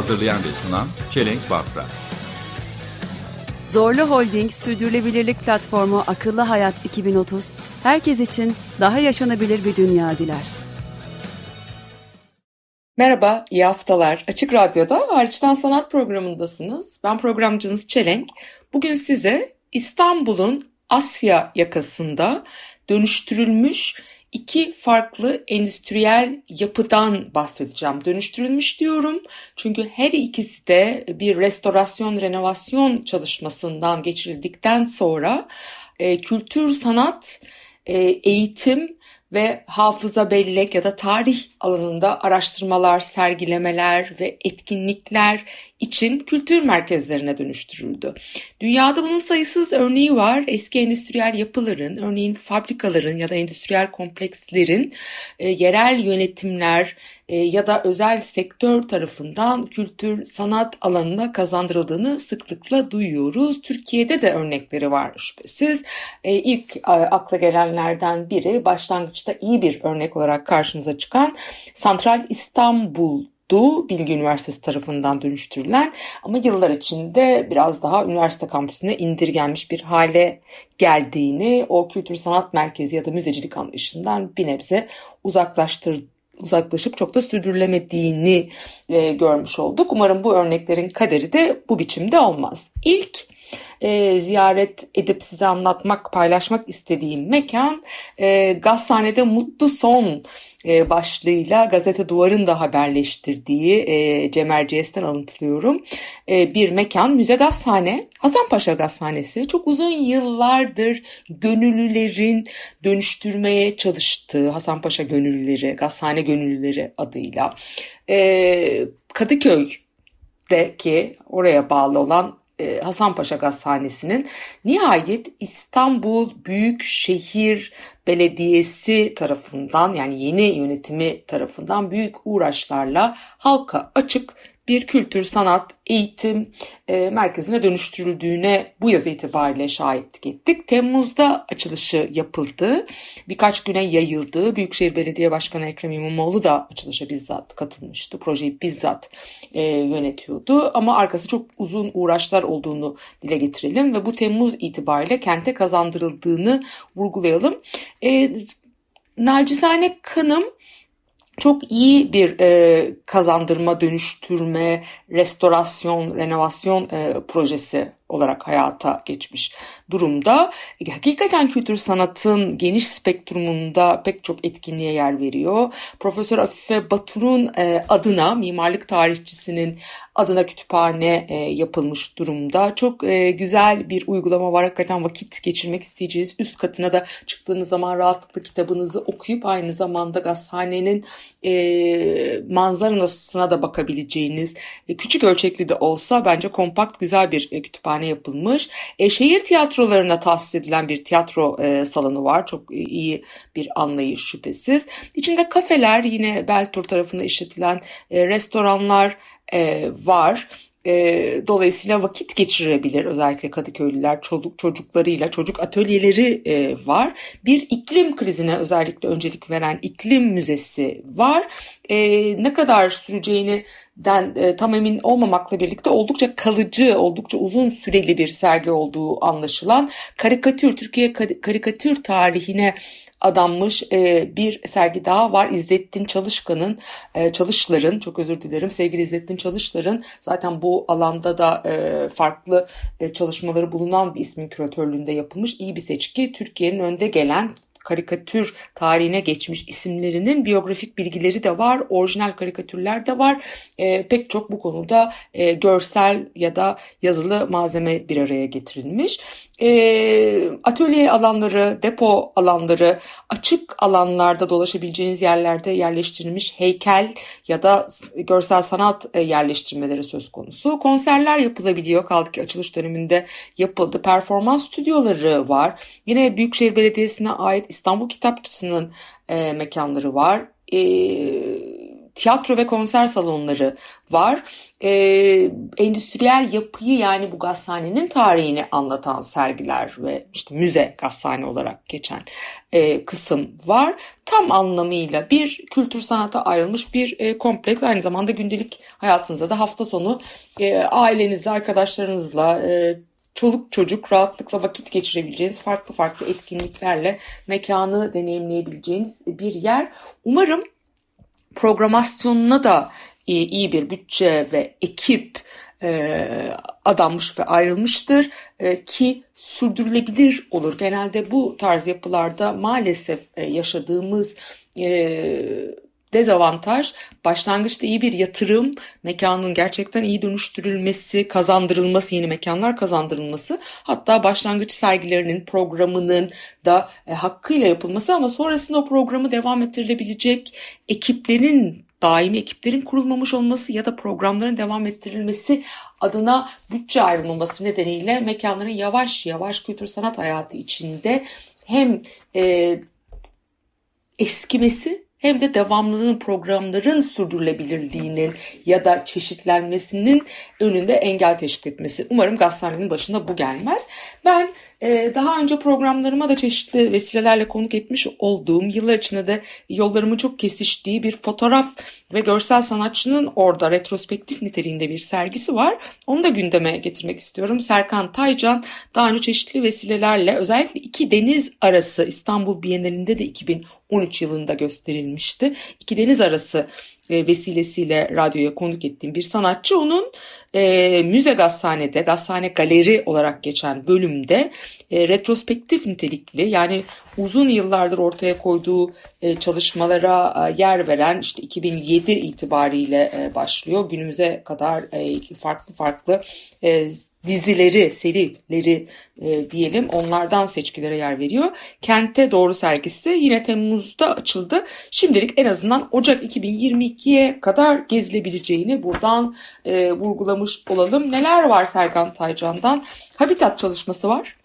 Hazırlayan ve sunan Çelenk Bafra. Zorlu Holding Sürdürülebilirlik Platformu Akıllı Hayat 2030, herkes için daha yaşanabilir bir dünya diler. Merhaba, iyi haftalar. Açık Radyo'da Hariçten Sanat programındasınız. Ben programcınız Çelenk. Bugün size İstanbul'un Asya yakasında dönüştürülmüş iki farklı endüstriyel yapıdan bahsedeceğim. Dönüştürülmüş diyorum çünkü her ikisi de bir restorasyon, renovasyon çalışmasından geçirildikten sonra e, kültür, sanat, e, eğitim ve hafıza bellek ya da tarih alanında araştırmalar, sergilemeler ve etkinlikler için kültür merkezlerine dönüştürüldü. Dünyada bunun sayısız örneği var. Eski endüstriyel yapıların, örneğin fabrikaların ya da endüstriyel komplekslerin e, yerel yönetimler e, ya da özel sektör tarafından kültür, sanat alanına kazandırıldığını sıklıkla duyuyoruz. Türkiye'de de örnekleri var şüphesiz. E, ilk e, akla gelenlerden biri başlangıçta iyi bir örnek olarak karşımıza çıkan Santral İstanbul Bilgi Üniversitesi tarafından dönüştürülen ama yıllar içinde biraz daha üniversite kampüsüne indirgenmiş bir hale geldiğini o kültür sanat merkezi ya da müzecilik anlayışından bir nebze uzaklaştır uzaklaşıp çok da sürdürülemediğini e, görmüş olduk. Umarım bu örneklerin kaderi de bu biçimde olmaz. İlk e, ziyaret edip size anlatmak, paylaşmak istediğim mekan e, Gazhane'de Mutlu Son e, başlığıyla gazete duvarın da haberleştirdiği e, Cem Erciyes'ten alıntılıyorum. E, bir mekan Müze Gazhane, Hasanpaşa Gazhanesi çok uzun yıllardır gönüllülerin dönüştürmeye çalıştığı Hasanpaşa Gönüllüleri, Gazhane Gönüllüleri adıyla e, Kadıköy'deki oraya bağlı olan e, Hasanpaşa Gazhanesi'nin nihayet İstanbul Büyükşehir Belediyesi tarafından yani yeni yönetimi tarafından büyük uğraşlarla halka açık bir kültür, sanat, eğitim e, merkezine dönüştürüldüğüne bu yaz itibariyle şahitlik ettik. Temmuz'da açılışı yapıldı. Birkaç güne yayıldı. Büyükşehir Belediye Başkanı Ekrem İmamoğlu da açılışa bizzat katılmıştı. Projeyi bizzat e, yönetiyordu. Ama arkası çok uzun uğraşlar olduğunu dile getirelim ve bu Temmuz itibariyle kente kazandırıldığını vurgulayalım. E, nacizane kanım çok iyi bir e, kazandırma, dönüştürme, restorasyon, renovasyon e, projesi olarak hayata geçmiş durumda. E, hakikaten kültür sanatın geniş spektrumunda pek çok etkinliğe yer veriyor. Profesör Afife Batur'un e, adına mimarlık tarihçisinin adına kütüphane e, yapılmış durumda. Çok güzel bir uygulama var. Hakikaten vakit geçirmek isteyeceğiz. Üst katına da çıktığınız zaman rahatlıkla kitabınızı okuyup aynı zamanda gazhanenin manzarasına da bakabileceğiniz küçük ölçekli de olsa bence kompakt güzel bir e, kütüphane yapılmış. E, şehir tiyatrolarına tahsis edilen bir tiyatro e, salonu var. Çok iyi bir anlayış şüphesiz. İçinde kafeler yine Beltur tarafında işletilen e, restoranlar e, var. E, dolayısıyla vakit geçirebilir özellikle Kadıköylüler çocuk çocuklarıyla çocuk atölyeleri e, var. Bir iklim krizine özellikle öncelik veren iklim müzesi var. E, ne kadar süreceğini den e, tam emin olmamakla birlikte oldukça kalıcı, oldukça uzun süreli bir sergi olduğu anlaşılan karikatür, Türkiye karikatür tarihine adanmış e, bir sergi daha var. İzzettin Çalışkan'ın, e, Çalışlar'ın, çok özür dilerim sevgili İzzettin Çalışlar'ın zaten bu alanda da e, farklı e, çalışmaları bulunan bir ismin küratörlüğünde yapılmış iyi bir seçki. Türkiye'nin önde gelen karikatür tarihine geçmiş isimlerinin biyografik bilgileri de var, orijinal karikatürler de var. E, pek çok bu konuda e, görsel ya da yazılı malzeme bir araya getirilmiş. E, atölye alanları, depo alanları, açık alanlarda dolaşabileceğiniz yerlerde yerleştirilmiş heykel ya da görsel sanat e, yerleştirmeleri söz konusu. Konserler yapılabiliyor. Kaldı ki açılış döneminde yapıldı. Performans stüdyoları var. Yine Büyükşehir Belediyesi'ne ait İstanbul Kitapçısı'nın e, mekanları var. E, tiyatro ve konser salonları var. E, endüstriyel yapıyı yani bu gazhanenin tarihini anlatan sergiler ve işte müze gazhane olarak geçen e, kısım var. Tam anlamıyla bir kültür sanata ayrılmış bir e, kompleks. Aynı zamanda gündelik hayatınızda da hafta sonu e, ailenizle, arkadaşlarınızla, e, çoluk çocuk rahatlıkla vakit geçirebileceğiniz farklı farklı etkinliklerle mekanı deneyimleyebileceğiniz bir yer. Umarım programasyonuna da iyi, iyi bir bütçe ve ekip e, adanmış ve ayrılmıştır e, ki sürdürülebilir olur. Genelde bu tarz yapılarda maalesef e, yaşadığımız e, dezavantaj. Başlangıçta iyi bir yatırım, mekanın gerçekten iyi dönüştürülmesi, kazandırılması, yeni mekanlar kazandırılması, hatta başlangıç sergilerinin programının da e, hakkıyla yapılması ama sonrasında o programı devam ettirilebilecek ekiplerin daimi ekiplerin kurulmamış olması ya da programların devam ettirilmesi adına bütçe ayrılmaması nedeniyle mekanların yavaş yavaş kültür sanat hayatı içinde hem e, eskimesi hem de devamlılığın programların sürdürülebilirliğinin ya da çeşitlenmesinin önünde engel teşkil etmesi. Umarım gazetenin başına bu gelmez. Ben daha önce programlarıma da çeşitli vesilelerle konuk etmiş olduğum yıllar içinde de yollarımın çok kesiştiği bir fotoğraf ve görsel sanatçının orada retrospektif niteliğinde bir sergisi var. Onu da gündeme getirmek istiyorum. Serkan Taycan daha önce çeşitli vesilelerle özellikle iki deniz arası İstanbul Bienalinde de 2013 yılında gösterilmişti. İki deniz arası e, vesilesiyle radyoya konuk ettiğim bir sanatçı. Onun e, Müze Gazhane'de, Gazhane Galeri olarak geçen bölümde e, retrospektif nitelikli yani uzun yıllardır ortaya koyduğu e, çalışmalara e, yer veren işte 2007 itibariyle e, başlıyor. Günümüze kadar e, farklı farklı e, dizileri, serileri e, diyelim onlardan seçkilere yer veriyor. Kente doğru sergisi yine Temmuz'da açıldı. Şimdilik en azından Ocak 2022'ye kadar gezilebileceğini buradan e, vurgulamış olalım. Neler var Serkan Taycan'dan? Habitat çalışması var.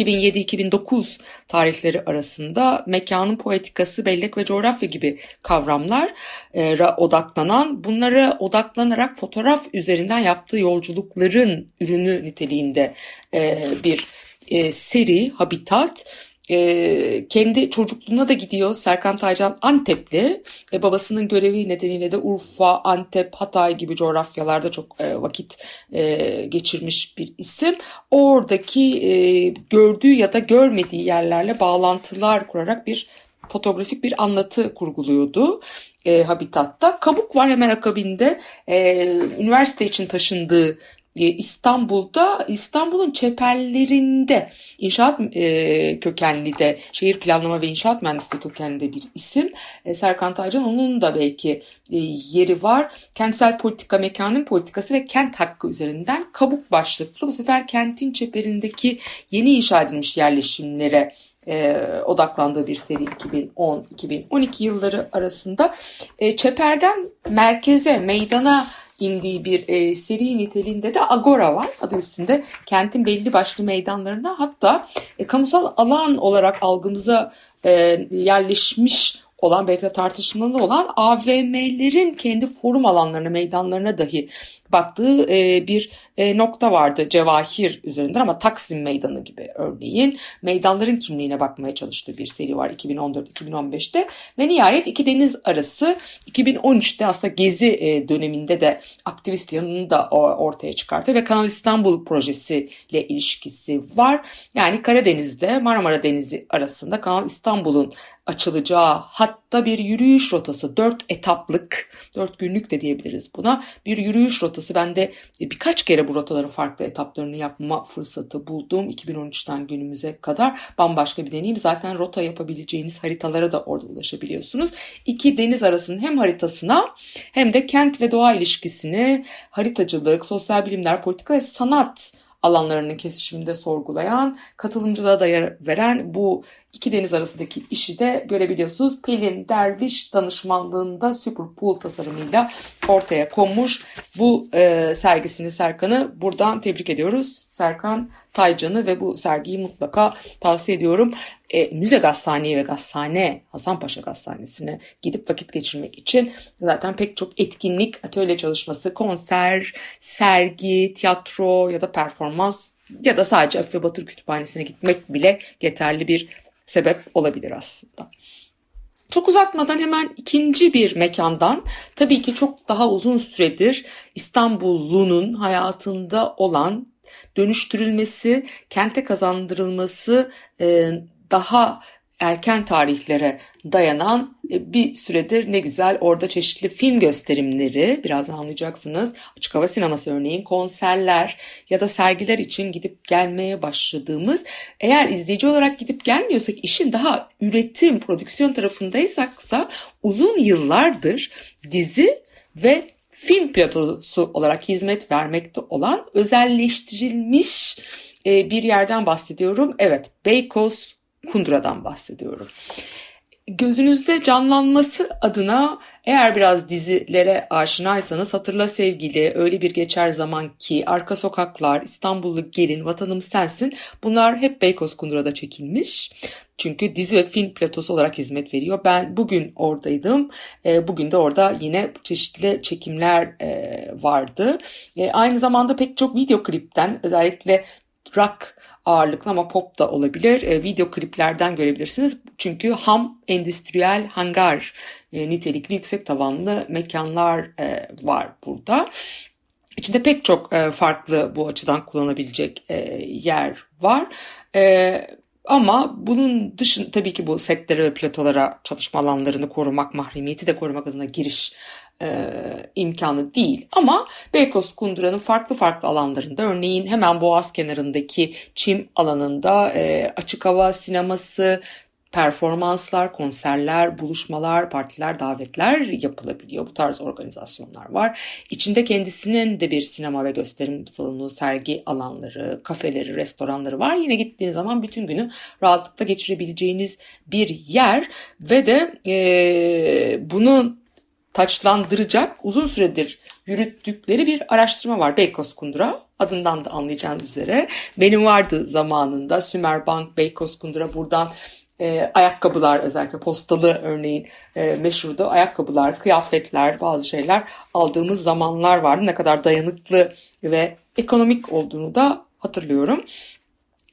2007-2009 tarihleri arasında mekanın poetikası, bellek ve coğrafya gibi kavramlar e, odaklanan, bunlara odaklanarak fotoğraf üzerinden yaptığı yolculukların ürünü niteliğinde e, bir e, seri, habitat e, kendi çocukluğuna da gidiyor. Serkan Taycan Antepli. E, babasının görevi nedeniyle de Urfa, Antep, Hatay gibi coğrafyalarda çok e, vakit e, geçirmiş bir isim. Oradaki e, gördüğü ya da görmediği yerlerle bağlantılar kurarak bir fotoğrafik bir anlatı kurguluyordu e, Habitat'ta. Kabuk var hemen akabinde. E, üniversite için taşındığı İstanbul'da İstanbul'un çeperlerinde inşaat e, kökenli de şehir planlama ve inşaat mühendisliği kökenli de bir isim. E, Serkan Taycan onun da belki e, yeri var. Kentsel politika, mekanın politikası ve kent hakkı üzerinden kabuk başlıklı bu sefer kentin çeperindeki yeni inşa edilmiş yerleşimlere e, odaklandığı bir seri 2010-2012 yılları arasında e, çeperden merkeze, meydana indiği bir e, seri niteliğinde de Agora var. Adı üstünde kentin belli başlı meydanlarında hatta e, kamusal alan olarak algımıza e, yerleşmiş olan belki de tartışmalı olan AVM'lerin kendi forum alanlarına, meydanlarına dahi baktığı e, bir e, nokta vardı Cevahir üzerinden ama Taksim Meydanı gibi örneğin. Meydanların kimliğine bakmaya çalıştığı bir seri var 2014-2015'te ve nihayet iki deniz arası 2013'te aslında Gezi e, döneminde de aktivist yanını da ortaya çıkarttı ve Kanal İstanbul projesiyle ilişkisi var. Yani Karadeniz'de Marmara Denizi arasında Kanal İstanbul'un açılacağı hatta bir yürüyüş rotası dört etaplık dört günlük de diyebiliriz buna bir yürüyüş rotası ben de birkaç kere bu rotaların farklı etaplarını yapma fırsatı buldum 2013'ten günümüze kadar. Bambaşka bir deneyim. Zaten rota yapabileceğiniz haritalara da orada ulaşabiliyorsunuz. İki deniz arasının hem haritasına hem de kent ve doğa ilişkisini haritacılık sosyal bilimler politika ve sanat alanlarının kesişiminde sorgulayan, katılımcılığa da yer veren bu iki deniz arasındaki işi de görebiliyorsunuz. Pelin Derviş danışmanlığında Superpool tasarımıyla ortaya konmuş bu e, sergisini Serkan'ı buradan tebrik ediyoruz. Serkan Taycan'ı ve bu sergiyi mutlaka tavsiye ediyorum. E, Müze Gazhane'ye ve Gazhane, Hasanpaşa Gazhanesi'ne gidip vakit geçirmek için zaten pek çok etkinlik, atölye çalışması, konser, sergi, tiyatro ya da performans ya da sadece Afife Batır Kütüphanesi'ne gitmek bile yeterli bir sebep olabilir aslında. Çok uzatmadan hemen ikinci bir mekandan tabii ki çok daha uzun süredir İstanbullu'nun hayatında olan dönüştürülmesi, kente kazandırılması e, daha erken tarihlere dayanan e, bir süredir ne güzel orada çeşitli film gösterimleri birazdan anlayacaksınız. Açık hava sineması örneğin konserler ya da sergiler için gidip gelmeye başladığımız eğer izleyici olarak gidip gelmiyorsak işin daha üretim, prodüksiyon tarafındaysaksa uzun yıllardır dizi ve film platosu olarak hizmet vermekte olan özelleştirilmiş e, bir yerden bahsediyorum. Evet Beykoz Kundura'dan bahsediyorum. Gözünüzde canlanması adına eğer biraz dizilere aşinaysanız Hatırla Sevgili, Öyle Bir Geçer Zaman Ki, Arka Sokaklar, İstanbullu Gelin, Vatanım Sensin bunlar hep Beykoz Kundura'da çekilmiş. Çünkü dizi ve film platosu olarak hizmet veriyor. Ben bugün oradaydım. E, bugün de orada yine çeşitli çekimler e, vardı. E, aynı zamanda pek çok video klipten özellikle rock ağırlıklı ama pop da olabilir. E, video kliplerden görebilirsiniz. Çünkü ham endüstriyel hangar e, nitelikli yüksek tavanlı mekanlar e, var burada. İçinde pek çok e, farklı bu açıdan kullanabilecek e, yer var. E, ama bunun dışında tabii ki bu setlere ve platolara çalışma alanlarını korumak, mahremiyeti de korumak adına giriş e, imkanı değil. Ama Beykoz Kundura'nın farklı farklı alanlarında örneğin hemen Boğaz kenarındaki çim alanında e, açık hava sineması, performanslar, konserler, buluşmalar, partiler, davetler yapılabiliyor. Bu tarz organizasyonlar var. İçinde kendisinin de bir sinema ve gösterim salonu, sergi alanları, kafeleri, restoranları var. Yine gittiğiniz zaman bütün günü rahatlıkla geçirebileceğiniz bir yer ve de e, bunu taçlandıracak uzun süredir yürüttükleri bir araştırma var. Beykoz Kundura adından da anlayacağınız üzere. Benim vardı zamanında Sümerbank, Beykoz Kundura buradan e, ayakkabılar özellikle postalı örneğin e, meşhurdu. Ayakkabılar, kıyafetler, bazı şeyler aldığımız zamanlar vardı. Ne kadar dayanıklı ve ekonomik olduğunu da hatırlıyorum.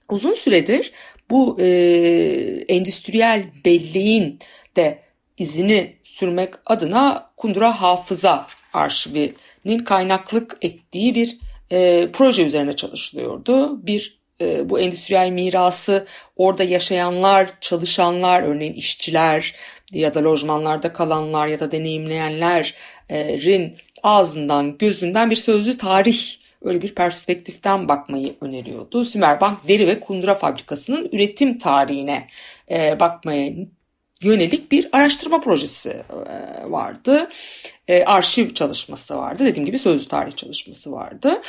Uzun süredir bu e, endüstriyel belleğin de izini sürmek adına Kundura Hafıza Arşivi'nin kaynaklık ettiği bir e, proje üzerine çalışılıyordu. Bir e, bu endüstriyel mirası orada yaşayanlar, çalışanlar, örneğin işçiler ya da lojmanlarda kalanlar ya da deneyimleyenlerin ağzından, gözünden bir sözlü tarih öyle bir perspektiften bakmayı öneriyordu. Sümerbank Deri ve Kundura Fabrikası'nın üretim tarihine e, bakmaya yönelik bir araştırma projesi vardı. Arşiv çalışması vardı. Dediğim gibi sözlü tarih çalışması vardı.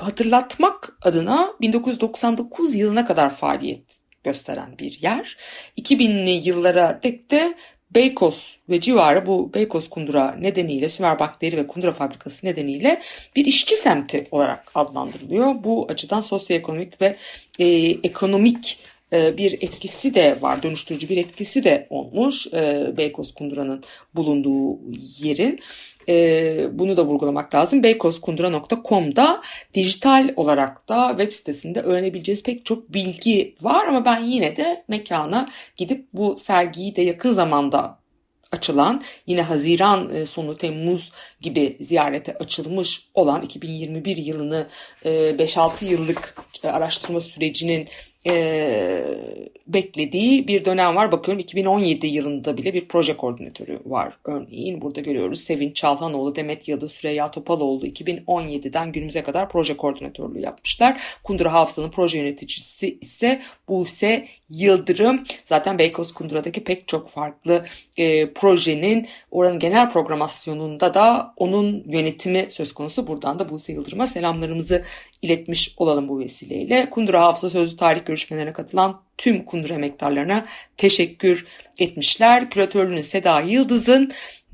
Hatırlatmak adına 1999 yılına kadar faaliyet gösteren bir yer. 2000'li yıllara dek de Beykoz ve civarı bu Beykoz Kundura nedeniyle Sümer Bakteri ve Kundura Fabrikası nedeniyle bir işçi semti olarak adlandırılıyor. Bu açıdan sosyoekonomik ve e, ekonomik bir etkisi de var, dönüştürücü bir etkisi de olmuş e, Beykoz Kundura'nın bulunduğu yerin. E, bunu da vurgulamak lazım. beykozkundura.com'da dijital olarak da web sitesinde öğrenebileceğiz pek çok bilgi var ama ben yine de mekana gidip bu sergiyi de yakın zamanda açılan yine Haziran sonu Temmuz gibi ziyarete açılmış olan 2021 yılını 5-6 yıllık araştırma sürecinin e, beklediği bir dönem var. Bakıyorum 2017 yılında bile bir proje koordinatörü var. Örneğin burada görüyoruz Sevinç Çalhanoğlu, Demet Yıldız, Süreyya Topaloğlu 2017'den günümüze kadar proje koordinatörlüğü yapmışlar. Kundura Hafıza'nın proje yöneticisi ise Buse Yıldırım. Zaten Beykoz Kundura'daki pek çok farklı e, projenin oranın genel programasyonunda da onun yönetimi söz konusu. Buradan da Buse Yıldırım'a selamlarımızı iletmiş olalım bu vesileyle. Kundura Hafıza Sözlü Tarih görüşmelerine katılan tüm Kundura emektarlarına teşekkür etmişler. Küratörlüğünü Seda Yıldız'ın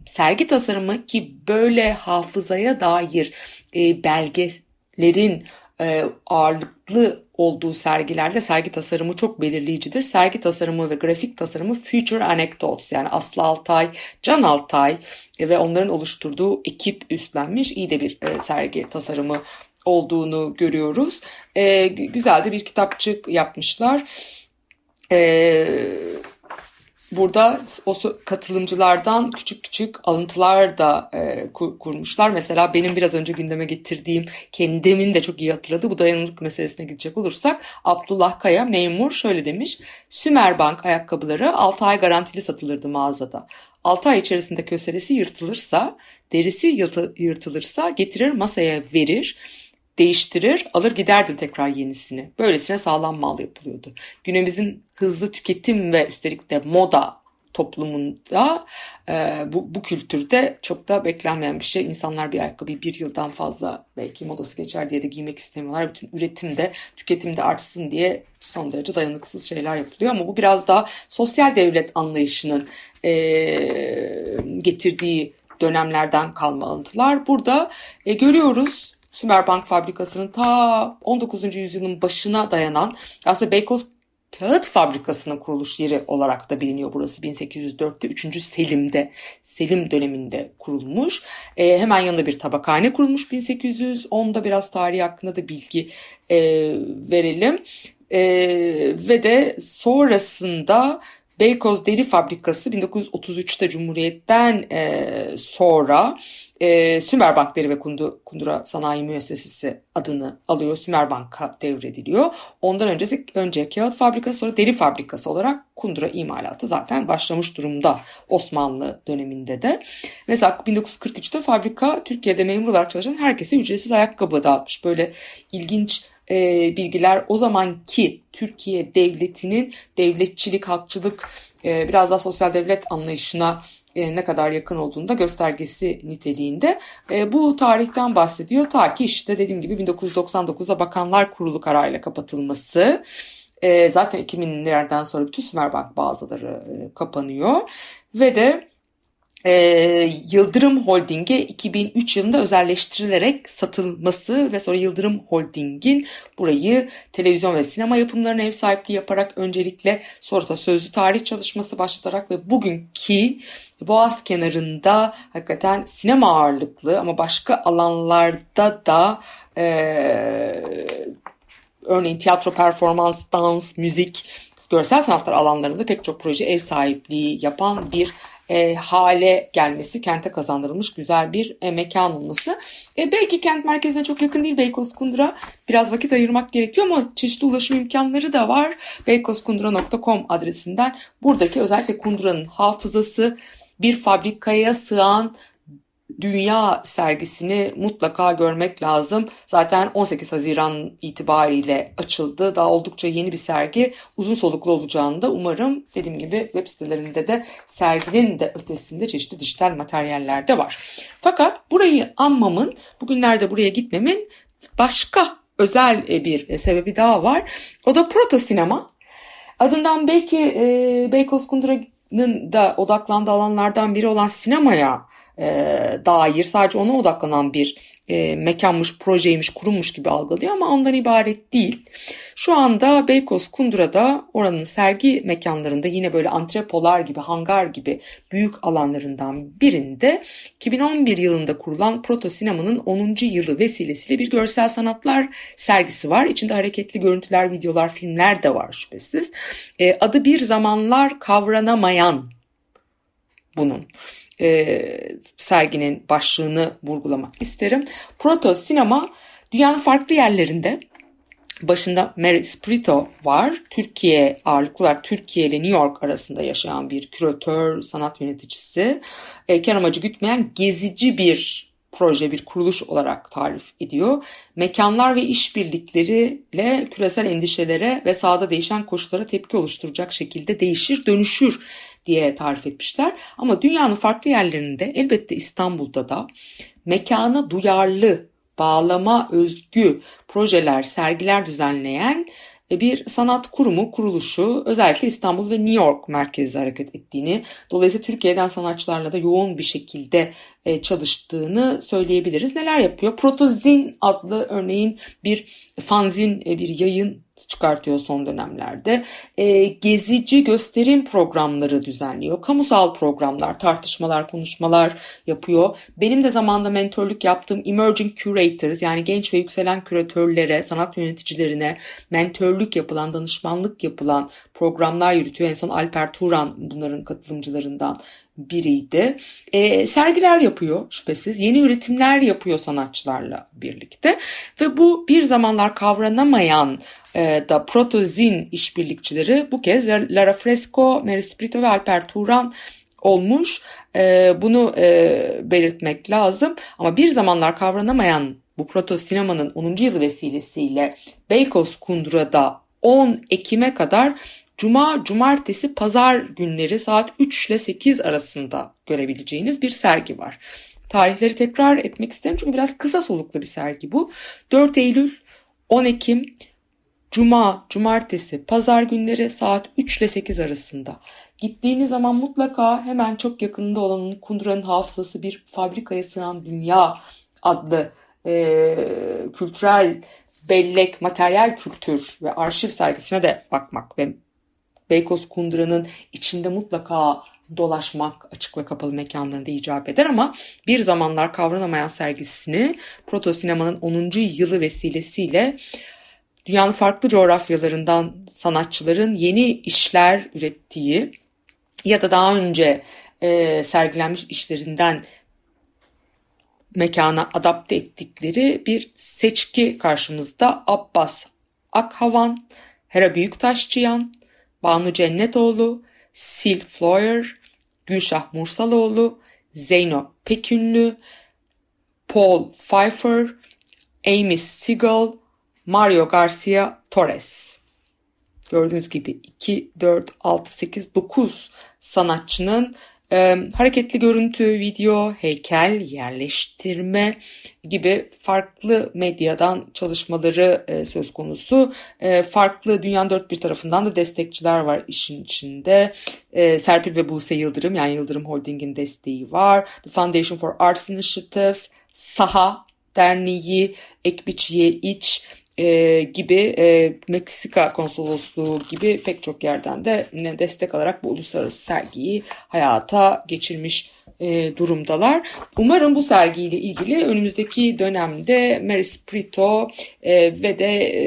sergi tasarımı ki böyle hafızaya dair e, belgelerin e, ağırlıklı olduğu sergilerde sergi tasarımı çok belirleyicidir. Sergi tasarımı ve grafik tasarımı Future Anecdotes yani Aslı Altay, Can Altay ve onların oluşturduğu ekip üstlenmiş iyi de bir e, sergi tasarımı olduğunu görüyoruz. E, güzel de bir kitapçık yapmışlar. E, burada o katılımcılardan küçük küçük alıntılar da e, kur, kurmuşlar. Mesela benim biraz önce gündeme getirdiğim kendimin de çok iyi hatırladığı bu dayanıklılık meselesine gidecek olursak Abdullah Kaya memur şöyle demiş. Sümerbank ayakkabıları 6 ay garantili satılırdı mağazada. 6 ay içerisinde köselesi yırtılırsa, derisi yırtılırsa getirir masaya verir değiştirir, alır giderdi tekrar yenisini. Böylesine sağlam mal yapılıyordu. Günümüzün hızlı tüketim ve üstelik de moda toplumunda e, bu, bu kültürde çok da beklenmeyen bir şey. İnsanlar bir ayakkabıyı bir yıldan fazla belki modası geçer diye de giymek istemiyorlar. Bütün üretimde, tüketimde artsın diye son derece dayanıksız şeyler yapılıyor. Ama bu biraz daha sosyal devlet anlayışının e, getirdiği dönemlerden kalma alıntılar. Burada e, görüyoruz Sümerbank fabrikasının ta 19. yüzyılın başına dayanan aslında Beykoz Kağıt Fabrikası'nın kuruluş yeri olarak da biliniyor burası 1804'te 3. Selim'de Selim döneminde kurulmuş. E, hemen yanında bir tabakhane kurulmuş 1810'da biraz tarihi hakkında da bilgi e, verelim. E, ve de sonrasında Beykoz Deri Fabrikası 1933'te Cumhuriyet'ten e, sonra e, Sümerbank Deri ve Kundu, Kundura Sanayi Müessesesi adını alıyor. Sümerbank'a devrediliyor. Ondan öncesi önce kağıt fabrikası sonra deri fabrikası olarak Kundura imalatı zaten başlamış durumda Osmanlı döneminde de. Mesela 1943'te fabrika Türkiye'de memur olarak çalışan herkese ücretsiz ayakkabı dağıtmış. Böyle ilginç e, bilgiler o zamanki Türkiye devletinin devletçilik, halkçılık, e, biraz daha sosyal devlet anlayışına e, ne kadar yakın olduğunda göstergesi niteliğinde. E, bu tarihten bahsediyor ta ki işte dediğim gibi 1999'da Bakanlar Kurulu kararıyla kapatılması. E, zaten 2000'lerden sonra bütün Sümerbank bazıları e, kapanıyor ve de e, Yıldırım Holding'e 2003 yılında özelleştirilerek satılması ve sonra Yıldırım Holding'in burayı televizyon ve sinema yapımlarına ev sahipliği yaparak öncelikle sonra da sözlü tarih çalışması başlatarak ve bugünkü Boğaz kenarında hakikaten sinema ağırlıklı ama başka alanlarda da e, örneğin tiyatro, performans, dans, müzik, görsel sanatlar alanlarında pek çok proje ev sahipliği yapan bir e, hale gelmesi, kente kazandırılmış güzel bir e, mekan olması. E, belki kent merkezine çok yakın değil Beykoz Kundura. Biraz vakit ayırmak gerekiyor ama çeşitli ulaşım imkanları da var. beykozkundura.com adresinden buradaki özellikle Kundura'nın hafızası bir fabrikaya sığan dünya sergisini mutlaka görmek lazım. Zaten 18 Haziran itibariyle açıldı. Daha oldukça yeni bir sergi. Uzun soluklu olacağını da umarım dediğim gibi web sitelerinde de serginin de ötesinde çeşitli dijital materyaller de var. Fakat burayı anmamın, bugünlerde buraya gitmemin başka özel bir sebebi daha var. O da proto sinema. Adından belki e, Beykoz Kundura'nın da odaklandığı alanlardan biri olan sinemaya e, dair sadece ona odaklanan bir e, mekanmış, projeymiş, kurulmuş gibi algılıyor ama ondan ibaret değil. Şu anda Beykoz Kundura'da oranın sergi mekanlarında yine böyle antrepolar gibi, hangar gibi büyük alanlarından birinde 2011 yılında kurulan Proto Sinema'nın 10. yılı vesilesiyle bir görsel sanatlar sergisi var. İçinde hareketli görüntüler, videolar, filmler de var şüphesiz. E, adı bir zamanlar kavranamayan bunun e, serginin başlığını vurgulamak isterim. Proto sinema dünyanın farklı yerlerinde Başında Mary Sprito var. Türkiye ağırlıklı olarak Türkiye ile New York arasında yaşayan bir küratör, sanat yöneticisi. E, kar amacı gütmeyen gezici bir proje, bir kuruluş olarak tarif ediyor. Mekanlar ve işbirlikleriyle küresel endişelere ve sahada değişen koşullara tepki oluşturacak şekilde değişir, dönüşür diye tarif etmişler. Ama dünyanın farklı yerlerinde elbette İstanbul'da da mekana duyarlı, bağlama özgü projeler, sergiler düzenleyen bir sanat kurumu, kuruluşu özellikle İstanbul ve New York merkezli hareket ettiğini, dolayısıyla Türkiye'den sanatçılarla da yoğun bir şekilde e, çalıştığını söyleyebiliriz. Neler yapıyor? Protozin adlı örneğin bir fanzin, e, bir yayın çıkartıyor son dönemlerde. E, gezici gösterim programları düzenliyor. Kamusal programlar, tartışmalar, konuşmalar yapıyor. Benim de zamanda mentorluk yaptığım Emerging Curators yani genç ve yükselen küratörlere, sanat yöneticilerine mentorluk yapılan, danışmanlık yapılan programlar yürütüyor. En son Alper Turan bunların katılımcılarından biriydi. E, sergiler yapıyor şüphesiz. Yeni üretimler yapıyor sanatçılarla birlikte. Ve bu bir zamanlar kavranamayan e, da protozin işbirlikçileri bu kez Lara Fresco, Mary Sprito ve Alper Turan olmuş. E, bunu e, belirtmek lazım. Ama bir zamanlar kavranamayan bu proto sinemanın 10. yılı vesilesiyle Beykoz Kundura'da 10 Ekim'e kadar Cuma, cumartesi, pazar günleri saat 3 ile 8 arasında görebileceğiniz bir sergi var. Tarihleri tekrar etmek isterim çünkü biraz kısa soluklu bir sergi bu. 4 Eylül, 10 Ekim, Cuma, cumartesi, pazar günleri saat 3 ile 8 arasında. Gittiğiniz zaman mutlaka hemen çok yakınında olan Kundura'nın hafızası bir fabrikaya sığan dünya adlı e, kültürel bellek, materyal kültür ve arşiv sergisine de bakmak ve Beykoz Kundura'nın içinde mutlaka dolaşmak açık ve kapalı mekanlarında icap eder ama bir zamanlar kavranamayan sergisini Proto Sinema'nın 10. yılı vesilesiyle dünyanın farklı coğrafyalarından sanatçıların yeni işler ürettiği ya da daha önce e, sergilenmiş işlerinden mekana adapte ettikleri bir seçki karşımızda Abbas Akhavan, Hera Büyüktaşçıyan, Banu Cennetoğlu, Sil Floyer, Gülşah Mursaloğlu, Zeyno Pekünlü, Paul Pfeiffer, Amy Seagal, Mario Garcia Torres. Gördüğünüz gibi 2, 4, 6, 8, 9 sanatçının e, hareketli görüntü, video, heykel, yerleştirme gibi farklı medyadan çalışmaları e, söz konusu. E, farklı dünyanın dört bir tarafından da destekçiler var işin içinde. E, Serpil ve Buse Yıldırım yani Yıldırım Holding'in desteği var. The Foundation for Arts Initiatives, Saha Derneği, Ekbiçiye İç, e, gibi e, Meksika konsolosluğu gibi pek çok yerden de destek alarak bu uluslararası sergiyi hayata geçirmiş e, durumdalar. Umarım bu sergiyle ilgili önümüzdeki dönemde Mary Sprito e, ve de e,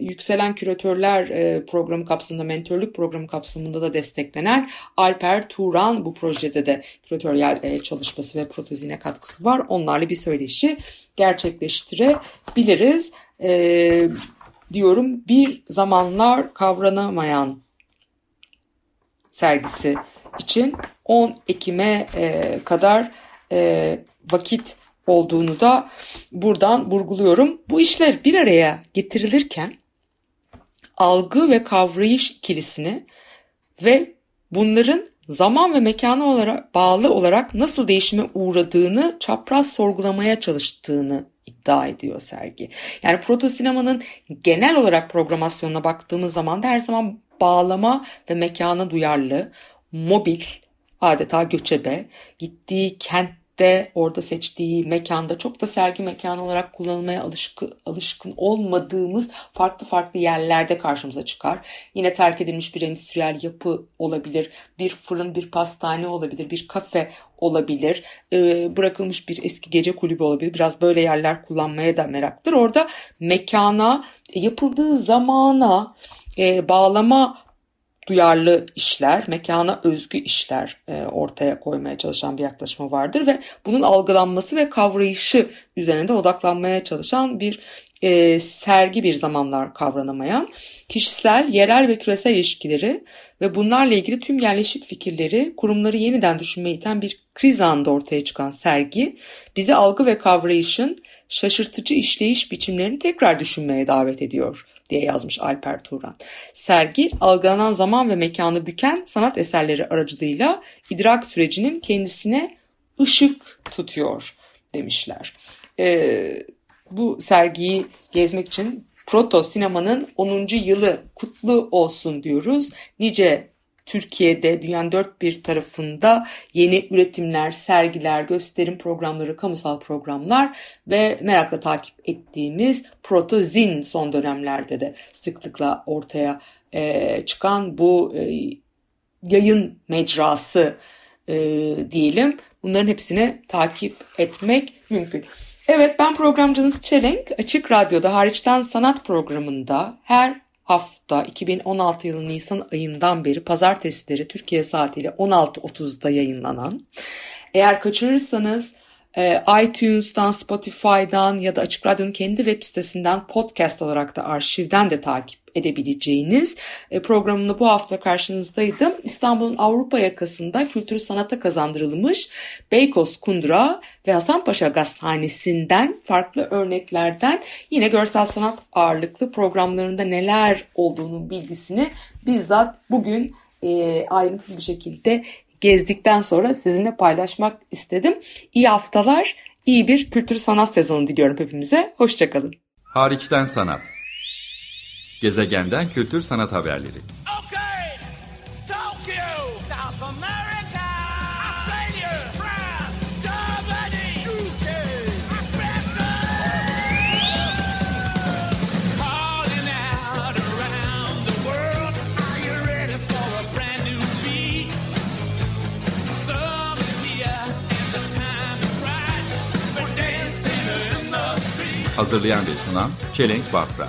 Yükselen Küratörler e, programı kapsamında, mentorluk programı kapsamında da desteklenen Alper Turan bu projede de küratöryel e, çalışması ve protezine katkısı var. Onlarla bir söyleşi gerçekleştirebiliriz e, diyorum bir zamanlar kavranamayan sergisi için 10 Ekim'e e, kadar e, vakit olduğunu da buradan vurguluyorum. Bu işler bir araya getirilirken algı ve kavrayış ikilisini ve bunların zaman ve mekana olarak bağlı olarak nasıl değişime uğradığını çapraz sorgulamaya çalıştığını iddia ediyor sergi. Yani proto sinemanın genel olarak programasyonuna baktığımız zaman da her zaman bağlama ve mekana duyarlı, mobil, adeta göçebe, gittiği kent de orada seçtiği mekanda çok da sergi mekanı olarak kullanılmaya alışkın, alışkın olmadığımız farklı farklı yerlerde karşımıza çıkar. Yine terk edilmiş bir endüstriyel yapı olabilir, bir fırın, bir pastane olabilir, bir kafe olabilir, e, bırakılmış bir eski gece kulübü olabilir. Biraz böyle yerler kullanmaya da meraktır. Orada mekana, yapıldığı zamana, e, bağlama duyarlı işler, mekana özgü işler e, ortaya koymaya çalışan bir yaklaşımı vardır ve bunun algılanması ve kavrayışı üzerinde odaklanmaya çalışan bir e, sergi bir zamanlar kavranamayan, kişisel, yerel ve küresel ilişkileri ve bunlarla ilgili tüm yerleşik fikirleri, kurumları yeniden düşünmeye iten bir kriz anında ortaya çıkan sergi, bizi algı ve kavrayışın şaşırtıcı işleyiş biçimlerini tekrar düşünmeye davet ediyor diye yazmış Alper Turan. Sergi, algılanan zaman ve mekanı büken sanat eserleri aracılığıyla idrak sürecinin kendisine ışık tutuyor demişler. Ee, bu sergiyi gezmek için Proto Sinema'nın 10. yılı kutlu olsun diyoruz. Nice Türkiye'de dünyanın dört bir tarafında yeni üretimler, sergiler, gösterim programları, kamusal programlar ve merakla takip ettiğimiz Protozin son dönemlerde de sıklıkla ortaya e, çıkan bu e, yayın mecrası e, diyelim. Bunların hepsini takip etmek mümkün. Evet ben programcınız Çelenk. Açık Radyo'da hariçten sanat programında her hafta 2016 yılı Nisan ayından beri pazartesileri Türkiye saatiyle 16.30'da yayınlanan. Eğer kaçırırsanız e, iTunes'tan, Spotify'dan ya da Açık Radyo'nun kendi web sitesinden podcast olarak da arşivden de takip edebileceğiniz e, programımla bu hafta karşınızdaydım. İstanbul'un Avrupa yakasında kültürü sanata kazandırılmış Beykoz Kundura ve Hasanpaşa Gazhanesi'nden farklı örneklerden yine görsel sanat ağırlıklı programlarında neler olduğunun bilgisini bizzat bugün e, ayrıntılı bir şekilde gezdikten sonra sizinle paylaşmak istedim. İyi haftalar, iyi bir kültür sanat sezonu diliyorum hepimize. Hoşçakalın. Hariçten sanat. Gezegenden kültür sanat haberleri. Okay. Tokyo. South America. Australia. France. Germany. UK. Africa. Calling out around the world. Are you ready for a brand new beat? Summer's here and the time is right. We're dancing in the street. Hazırlayan ve sunan Çelenk Bafra.